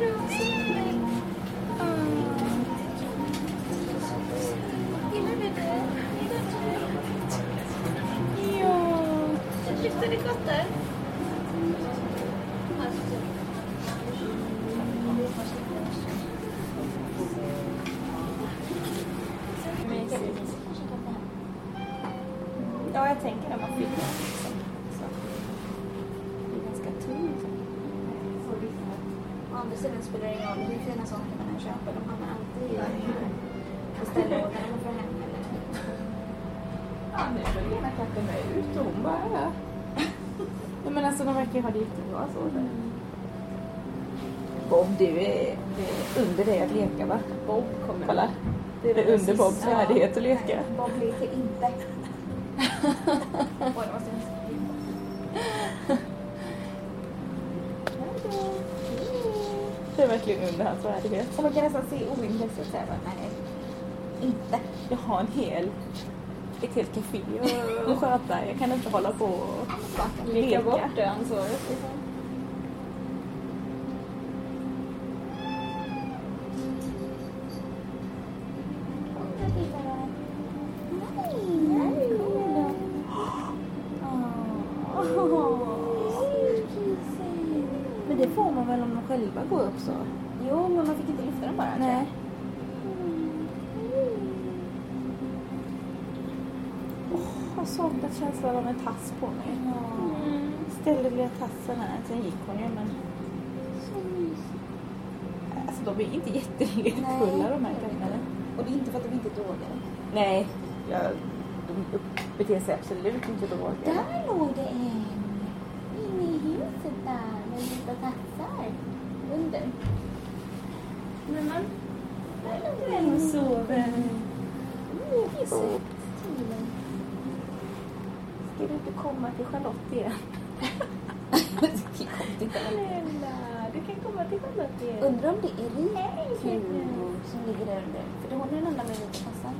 A: graça. Alltså de verkar ju ha det jättebra så. Bob, du är, det under dig att leka va? Bob kommer. Kolla. Det är under Bobs värdighet att leka.
C: Bob leker inte. Oj, det
A: Det är verkligen under hans värdighet.
C: Och man kan nästan se ointresset säga bara, nej, inte.
A: Jag har en hel, ett helt café att sköta. Jag kan inte hålla på och leka.
C: det ansvaret. Liksom.
A: Men det får man väl om de själva går upp så?
C: Jo, men man fick inte lyfta den bara. tror jag.
A: Nej. Åh, jag har saknat känslan av en tass på mig. Mm. Ställde lilla tassen här, sen gick hon ju men... Alltså de är inte jättelekfulla de här katterna.
C: Och det är inte för att de inte är drogade.
A: Nej, jag, de beter sig absolut inte drogade.
C: Där låg det en. Inne i huset där med lite tassar. Under. Men man... Där låg det en och sover. Mm,
A: du inte komma till Charlotte igen? Snälla, du kan komma till Charlotte igen.
C: Undrar om det är Riku som ligger där under. För hon är den enda med vita tassar.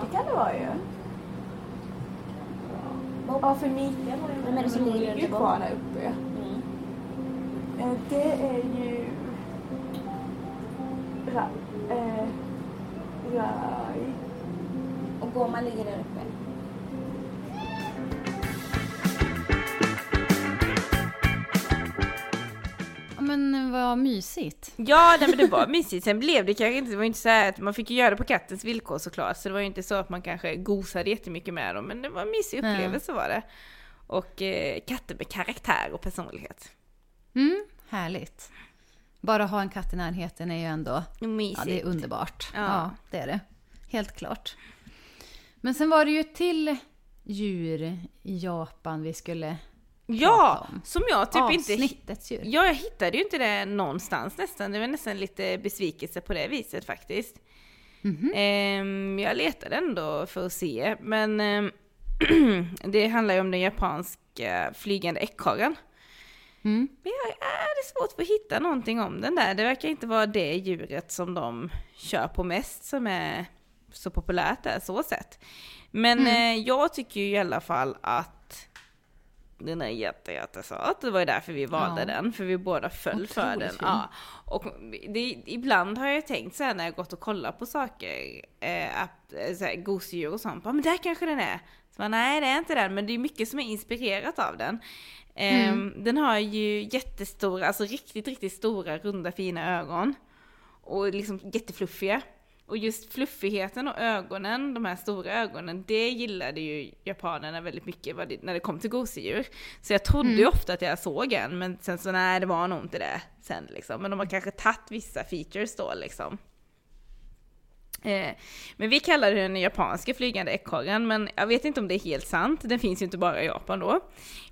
A: Det kan det vara ju. Ja, för Mikael har ju
C: Vem är det som ligger under
A: kvar där uppe.
C: Mm.
A: Eh, Det är ju... Ra... Eh... Rai.
C: Och Goma ligger där uppe.
B: Vad mysigt.
A: Ja, nej, men det var mysigt. Sen blev det kanske inte, det var inte så att man fick ju göra det på kattens villkor såklart. Så det var ju inte så att man kanske gosade jättemycket med dem. Men det var en mysig upplevelse var det. Och eh, katter med karaktär och personlighet.
B: Mm, härligt. Bara ha en katt i närheten är ju ändå
A: Mysigt.
B: Ja, det är underbart. Ja.
A: Ja.
B: det är det. Helt klart. Men sen var det ju till djur i Japan vi skulle
A: Ja, som jag typ inte...
B: Avsnittets djur.
A: Ja, jag hittade ju inte det någonstans nästan. Det var nästan lite besvikelse på det viset faktiskt.
B: Mhm.
A: Ehm, jag letade ändå för att se, men ehm, det handlar ju om den japanska flygande ekorren.
B: Mm.
A: Men jag är det svårt för att hitta någonting om den där. Det verkar inte vara det djuret som de kör på mest som är så populärt där, så sett. Men
B: Mm.
A: eh, jag tycker ju i alla fall att den är jätte, jättesöt. Det var ju därför vi valde
B: Ja.
A: den, för vi båda föll för
B: Otroligt
A: den.
B: fin.
A: Ja. Och det, ibland har jag tänkt så här när jag gått och kollat på saker, eh, app, eh, så här, gosedjur och sånt, men där kanske den är. Så bara, nej det är inte den, men det är mycket som är inspirerat av den. Ehm, Den har ju jättestora, alltså riktigt, riktigt stora, runda, fina ögon. Och liksom jättefluffiga. Och just fluffigheten och ögonen, de här stora ögonen, det gillade ju japanerna väldigt mycket det, när det kom till gosedjur. Så jag trodde ju ofta att jag såg en, men sen så nej, det var nog inte det sen liksom. Men de har kanske tagit vissa features då liksom. Eh, men vi kallar den japanska flygande ekorren, men jag vet inte om det är helt sant. Den finns ju inte bara i Japan då.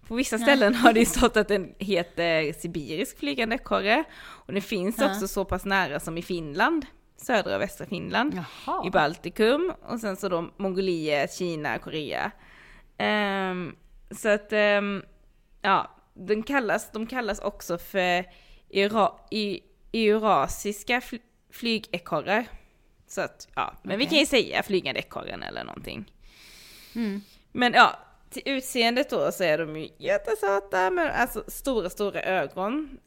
A: På vissa ställen har det ju stått att den heter sibirisk flygande ekorre. Och den finns också så pass nära som i Finland, södra och västra Finland.
B: Jaha.
A: I Baltikum och sen så då Mongoliet, Kina, Korea. Ehm, så att, ehm, ja, den kallas, de kallas också för eura, i, eurasiska fl, flygekorrar. Så att, ja, men vi
B: Okej.
A: kan ju säga flygande ekorren eller någonting.
B: Mm.
A: Men ja, till utseendet då så är de ju jättesöta med alltså stora, stora ögon.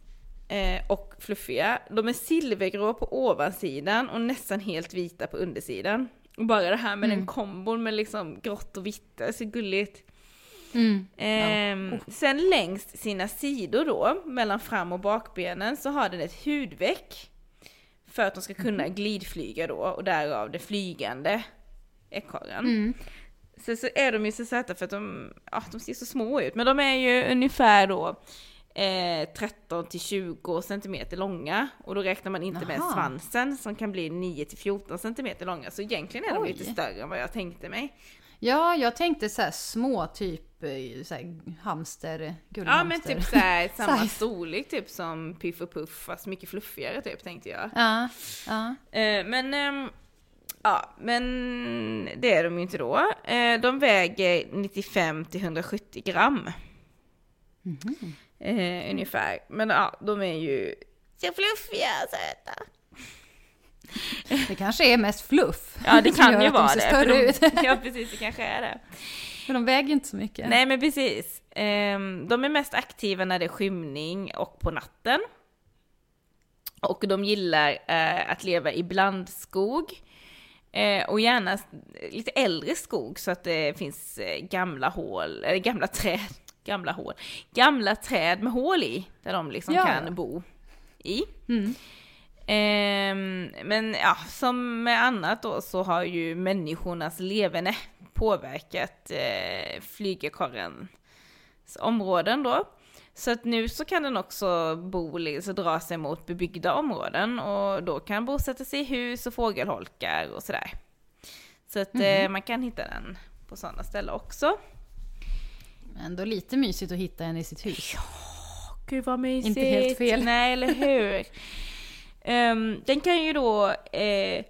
A: Eh, och fluffiga. De är silvergrå på ovansidan och nästan helt vita på undersidan. Och bara det här med den kombon med liksom grått och vitt, det är så gulligt.
B: Mm.
A: Ehm, Sen längs sina sidor då, mellan fram och bakbenen, så har den ett hudveck. För att de ska kunna glidflyga då, och därav det flygande ekorren.
B: Mm.
A: Sen så är de ju så söta för att de, ja, de ser så små ut, men de är ju ungefär då eh, 13 till 20 centimeter långa och då räknar man inte med
B: Jaha.
A: svansen som kan bli 9 till 14 centimeter långa så egentligen är de
B: Oj.
A: lite större än vad jag tänkte mig.
B: Ja, jag tänkte så här små, typ eh, så här, hamster,
A: Ja
B: gullhamster.
A: men typ såhär samma
B: Size.
A: storlek typ som Piff och Puff fast mycket fluffigare typ tänkte jag.
B: Ja, ja.
A: Eh, men, ehm, ja, men det är de ju inte då. Eh, de väger 95 till 170 gram. Eh, ungefär. Men ja, de är ju så fluffiga och söta.
B: Det kanske är mest fluff.
A: Ja, det kan ju vara
B: de
A: det. för de,
B: ut.
A: ja, precis, det kanske är det.
B: Men de väger inte så mycket.
A: Nej, men precis. Ehm, de är mest aktiva när det är skymning och på natten. Och de gillar eh, att leva i blandskog. Eh, och gärna lite äldre skog så att det finns eh, gamla hål, eller gamla träd, gamla hål, gamla träd med hål i, där de liksom
B: Ja.
A: kan bo i.
B: Mm.
A: Ehm, men ja, som med annat då så har ju människornas leverne påverkat eh, flygekorrens områden då. Så att nu så kan den också bo, så dra sig mot bebyggda områden och då kan bosätta sig i hus och fågelholkar och sådär. Så att eh, man kan hitta den på sådana ställen också.
B: Ändå lite mysigt att hitta en i sitt hus.
A: Gud vad mysigt!
B: Inte helt fel.
A: Nej, eller hur? Ehm, den kan ju då eh,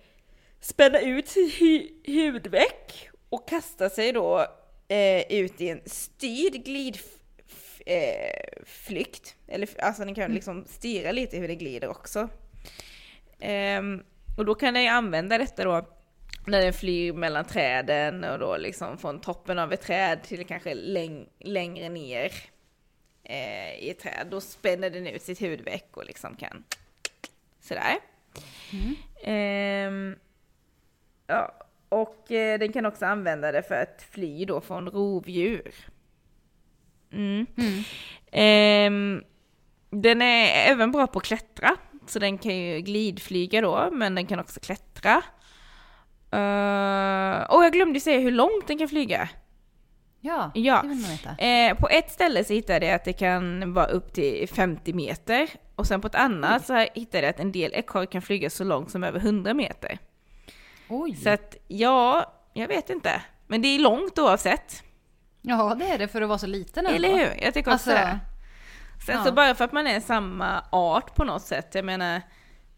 A: spänna ut hu- hudveck och kasta sig då eh, ut i en styrd glidflykt. Eh. Eller alltså den kan liksom styra lite hur det glider också. Ehm, och då kan den ju använda detta då när den flyr mellan träden och då liksom från toppen av ett träd till kanske läng- längre ner eh, i ett träd. Då spänner den ut sitt hudveck och liksom kan sådär. Ehm, ja, och eh, den kan också använda det för att fly då från rovdjur. Mm.
B: Mm.
A: Ehm, den är även bra på att klättra, så den kan ju glidflyga då, men den kan också klättra. Uh, och jag glömde säga hur långt den kan flyga.
B: Ja,
A: Ja.
B: det vill man veta.
A: Eh, på ett ställe så hittade jag att det kan vara upp till 50 meter. Och sen på ett annat så hittade jag att en del ekorrar kan flyga så långt som över 100 meter.
B: Oj!
A: Så att ja, jag vet inte. Men det är långt oavsett.
B: Ja, det är det för att vara så liten ändå.
A: Eller hur? Jag tycker också
B: Alltså,
A: det. Sen
B: ja.
A: så bara för att man är samma art på något sätt, jag menar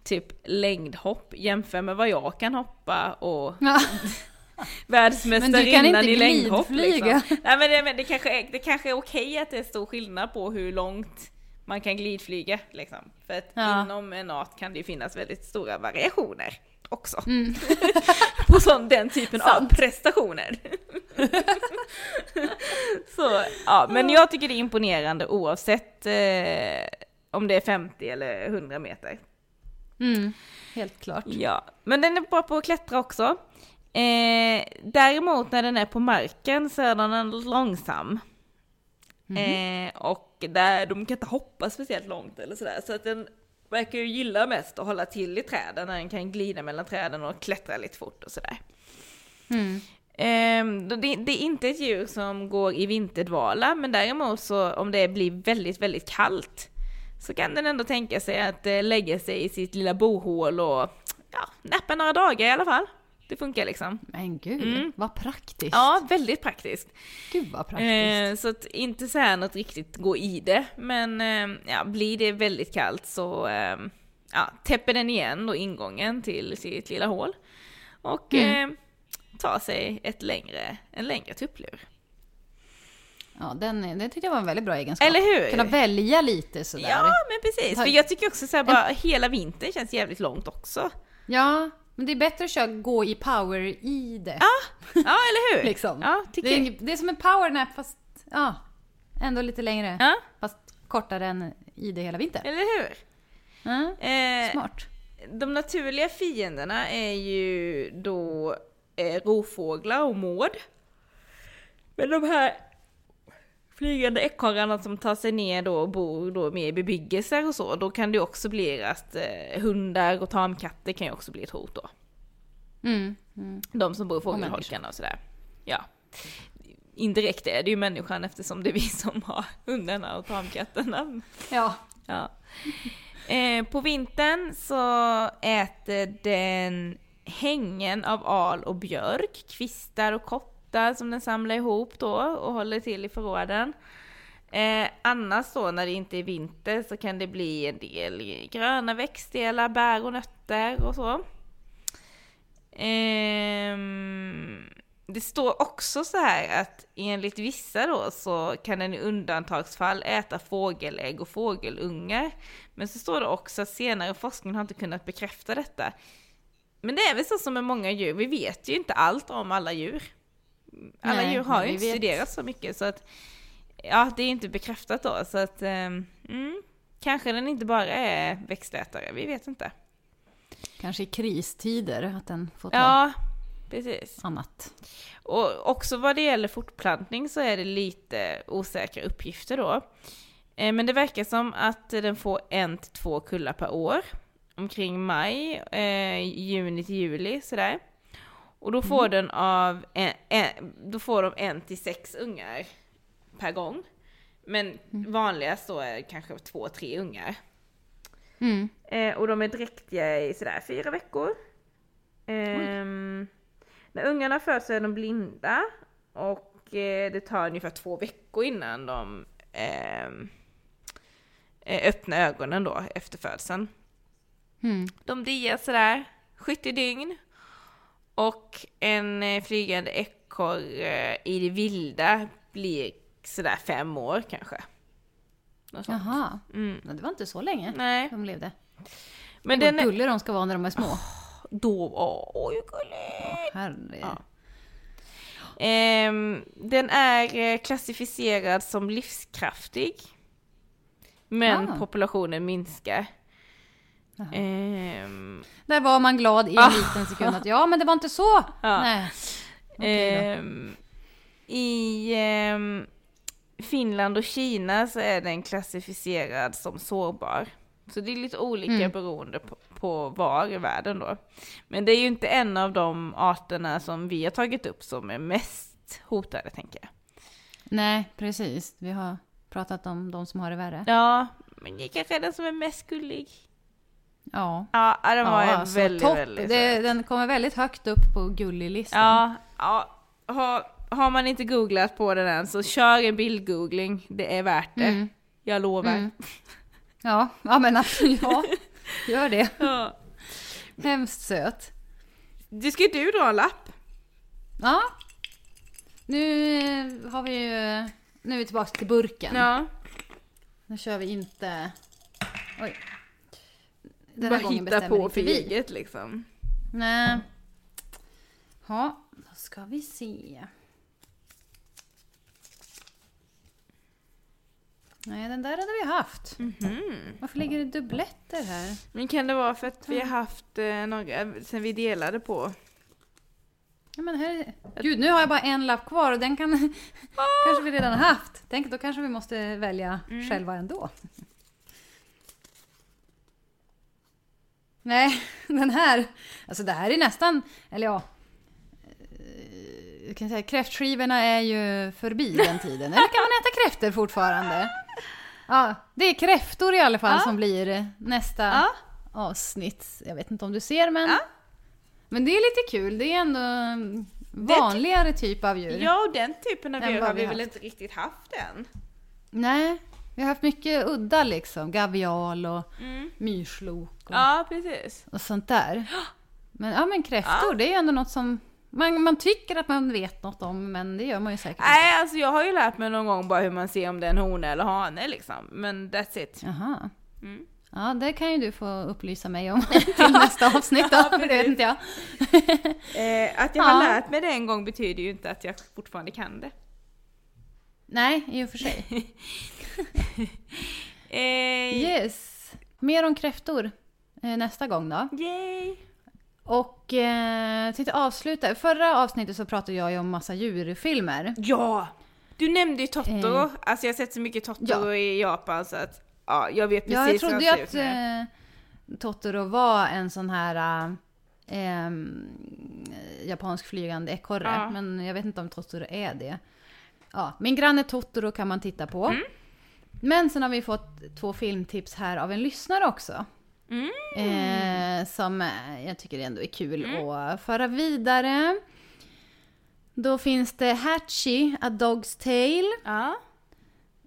A: typ längdhopp, jämför med vad jag kan hoppa och
B: Ja.
A: världsmästarinnan i längdhopp liksom. Nej men det, men det, kanske är, det kanske är okej att det är stor skillnad på hur långt man kan glidflyga liksom. För att
B: Ja.
A: inom en art kan det ju finnas väldigt stora variationer också.
B: Mm.
A: på sån, den typen av prestationer. Så, ja, men jag tycker det är imponerande oavsett eh, om det är 50 eller 100 meter.
B: Mm, helt klart.
A: Ja, men den är bra på att klättra också. Eh, däremot när den är på marken så är den långsam. Eh, och där, de kan inte hoppa speciellt långt eller sådär. Så att den verkar ju gilla mest att hålla till i träden när den kan glida mellan träden och klättra lite fort och sådär.
B: Mm.
A: Ehm, det, det är inte ett djur som går i vinterdvala, men däremot så om det blir väldigt, väldigt kallt så kan den ändå tänka sig att eh, lägga sig i sitt lilla bohål och ja, näppa några dagar i alla fall. Det funkar liksom.
B: Men gud,
A: Mm.
B: vad praktiskt.
A: Ja, väldigt praktiskt.
B: Gud vad praktiskt.
A: Eh, så att inte så här något riktigt gå i det, men eh, ja, blir det väldigt kallt så eh, ja, täpper den igen då ingången till sitt lilla hål och
B: Mm.
A: eh, tar sig ett längre, en längre tupplur.
B: Ja, den, den tyckte jag var en väldigt bra egenskap.
A: Eller hur?
B: Kunna välja lite sådär.
A: Ja, men precis. För jag tycker också så här, bara hela vintern känns jävligt långt också.
B: Ja, men det är bättre att köra gå i power i det.
A: Ja, eller hur?
B: Liksom.
A: Ja, tycker
B: det, är, det är som en powernap fast ja, ändå lite längre.
A: Ja,
B: Fast kortare än i det hela vintern.
A: eller hur?
B: Ja,
A: Eh,
B: smart.
A: de naturliga fienderna är ju då eh, rovfåglar och mård. Men de här flygande ekorrarna som tar sig ner då och bor då med i bebyggelser och så, då kan det också bli att eh, hundar och tamkatter kan ju också bli ett hot då.
B: Mm. Mm.
A: De som bor i fågelholkarna och sådär. Ja. Indirekt är det ju människan eftersom det är vi som har hundarna och tamkatterna.
B: Ja.
A: Ja. Eh, på vintern så äter den hängen av al och björk, kvistar och kottar som den samlar ihop då och håller till i förråden. Eh, annars då när det inte är vinter så kan det bli en del gröna växtdelar, bär och nötter och så. Eh, det står också så här att enligt vissa då så kan den i undantagsfall äta fågelägg och fågelungar. Men så står det också att senare forskning har inte kunnat bekräfta detta. Men det är väl så som med många djur, vi vet ju inte allt om alla djur. Alla
B: Nej,
A: djur har ju inte
B: vet-
A: studerats så mycket så att ja, det är inte bekräftat då så att ehm, mm, kanske den inte bara är växtätare, vi vet inte.
B: Kanske i kristider att den får ta
A: Ja, precis.
B: annat.
A: Och också vad det gäller fortplantning så är det lite osäkra uppgifter då. Eh, Men det verkar som att den får en till två kullar per år. Omkring maj, eh, juni till juli sådär. Och då får den av en, en, då får de en till sex ungar per gång. Men vanligast då är kanske två, tre ungar.
B: Mm.
A: Eh, och de är dräktiga i sådär fyra veckor. Ehm, när ungarna föds är de blinda och eh, det tar ungefär två veckor innan de ehm, eh, öppnar ögonen då efter födseln.
B: Mm.
A: De diar sådär 70 dygn och en eh, flygande ekorre i det vilda blir sådär fem år kanske.
B: Jaha,
A: Mm.
B: Det var inte så länge
A: Nej,
B: de levde.
A: men
B: Vad
A: den är...
B: gulliga de ska vara när de är små.
A: Då, åh, oj gulligt!
B: Herre.
A: Ja. Ehm, den är eh, klassificerad som livskraftig. Men
B: Ah.
A: populationen minskar. Ehm,
B: Där var man glad i en
A: Ah.
B: liten sekund att ja, men det var inte så.
A: Ja.
B: Nej. Okej då.
A: ehm, I ehm, Finland och Kina så är den klassificerad som sårbar. Så det är lite olika
B: Mm.
A: beroende på, på var i världen då. Men det är ju inte en av de arterna som vi har tagit upp som är mest hotade tänker jag.
B: Nej, precis. Vi har pratat om de som har det värre.
A: Ja, men det kanske är den som är mest gullig.
B: Ja.
A: Ja, den var
B: ja, alltså,
A: väldigt,
B: topp.
A: väldigt
B: det. Den kommer väldigt högt upp på gullig-listan.
A: Ja, ja. Ha, har man inte googlat på den än så kör en bildgoogling, det är värt det.
B: Mm.
A: Jag lovar.
B: Mm. Ja, ja men alltså, ja, gör det.
A: Ja.
B: Hemskt söt.
A: Du ska du dra en lapp?
B: Ja. Nu eh, har vi ju... Nu är vi tillbaka till burken.
A: Ja.
B: Nu kör vi inte... Oj. Den
A: Bara
B: här gången
A: hitta på
B: vi.
A: figet liksom.
B: Nej. Ja, då ska vi se. Nej, den där hade vi haft.
A: Mhm.
B: Varför ligger det dubbletter här?
A: Men kan det vara för att vi har haft eh, några, sen vi delade på?
B: Ja, men här... Gud, nu har jag bara en lapp kvar och den kan kanske vi redan haft. Tänk, då kanske vi måste välja själva ändå. Nej, den här... Alltså det här är nästan... Eller ja... eh, Jag kan säga, kräftskivorna är ju förbi den tiden. Eller kan man äta kräftor fortfarande? Ja, det är kräftor i alla fall
A: Ja.
B: som blir nästa
A: Ja.
B: avsnitt. Jag vet inte om du ser men...
A: Ja.
B: Men det är lite kul. Det är ändå vanligare typ av djur.
A: Ja, och den typen av djur har
B: vi
A: vi väl inte riktigt haft än.
B: Nej, vi har haft mycket udda liksom. Gavial och
A: Mm.
B: myrslok och,
A: Ja, precis.
B: och sånt där. Men, ja, men kräftor, det är ju ändå något som man, man tycker att man vet något om, men det gör man ju säkert inte.
A: Nej, alltså jag har ju lärt mig någon gång bara hur man ser om det är en hona eller hane liksom. Men that's it.
B: Jaha.
A: Mm.
B: Ja, det kan ju du få upplysa mig om till nästa avsnitt då,
A: Ja,
B: det vet inte jag.
A: Eh, att jag
B: Ja.
A: har lärt mig det en gång betyder ju inte att jag fortfarande kan det.
B: Nej, i och för sig.
A: Eh,
B: Yes. Mer om kräftor eh, nästa gång då.
A: Yay!
B: Och eh, till att avsluta, förra avsnittet så pratade jag ju om massa djurfilmer.
A: Ja! Du nämnde ju Totoro.
B: Eh.
A: Alltså jag har sett så mycket Totoro
B: Ja.
A: i Japan så att ja, jag vet precis
B: Ja, jag trodde ju att eh, Totoro var en sån här eh, japansk flygande ekorre.
A: Ja.
B: Men jag vet inte om Totoro är det. Ja, min granne Totoro kan man titta på.
A: Mm.
B: Men sen har vi fått två filmtips här av en lyssnare också.
A: Mm.
B: Eh, som eh, jag tycker ändå är kul att föra vidare. Då finns det Hatchie, A Dog's Tale.
A: Ja.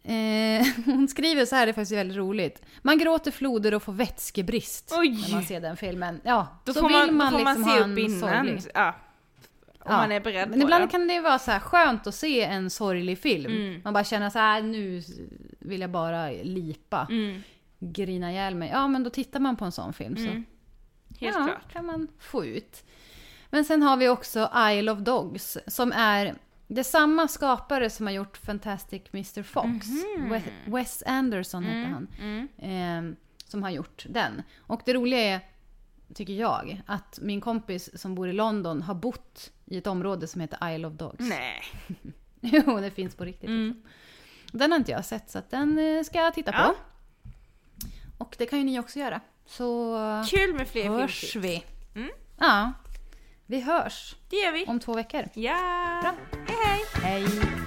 B: Eh, hon skriver så här, det är faktiskt väldigt roligt. Man gråter floder och får vätskebrist
A: Oj!
B: när man ser den filmen. Ja,
A: Då
B: så
A: får man,
B: vill man,
A: då får man
B: liksom
A: se
B: ha
A: upp innan.
B: sorglig.
A: Ja. Om
B: Ja,
A: man är beredd
B: Men
A: på
B: ibland
A: det.
B: kan det ju vara så här skönt att se en sorglig film.
A: Mm.
B: Man bara känner så här, nu vill jag bara lipa,
A: Mm.
B: grina ihjäl mig. Ja, men då tittar man på en sån film så
A: Mm. Helt
B: ja,
A: klart.
B: kan man få ut. Men sen har vi också Isle of Dogs som är det är samma skapare som har gjort Fantastic Mr Fox. We- Wes Anderson hette han.
A: Mm.
B: Eh, som har gjort den. Och det roliga är, tycker jag, att min kompis som bor i London har bott i ett område som heter Isle of Dogs.
A: Nej.
B: jo, det finns på riktigt.
A: Mm.
B: Den har inte jag sett så att den eh, ska jag titta på.
A: Ja.
B: Och det kan ju ni också göra. Så
A: Kul med fler
B: hörs
A: filmtips.
B: vi.
A: Mm.
B: Ja, vi hörs
A: Det gör vi.
B: om två veckor.
A: Ja.
B: Bra.
A: Hej hej.
B: Hej!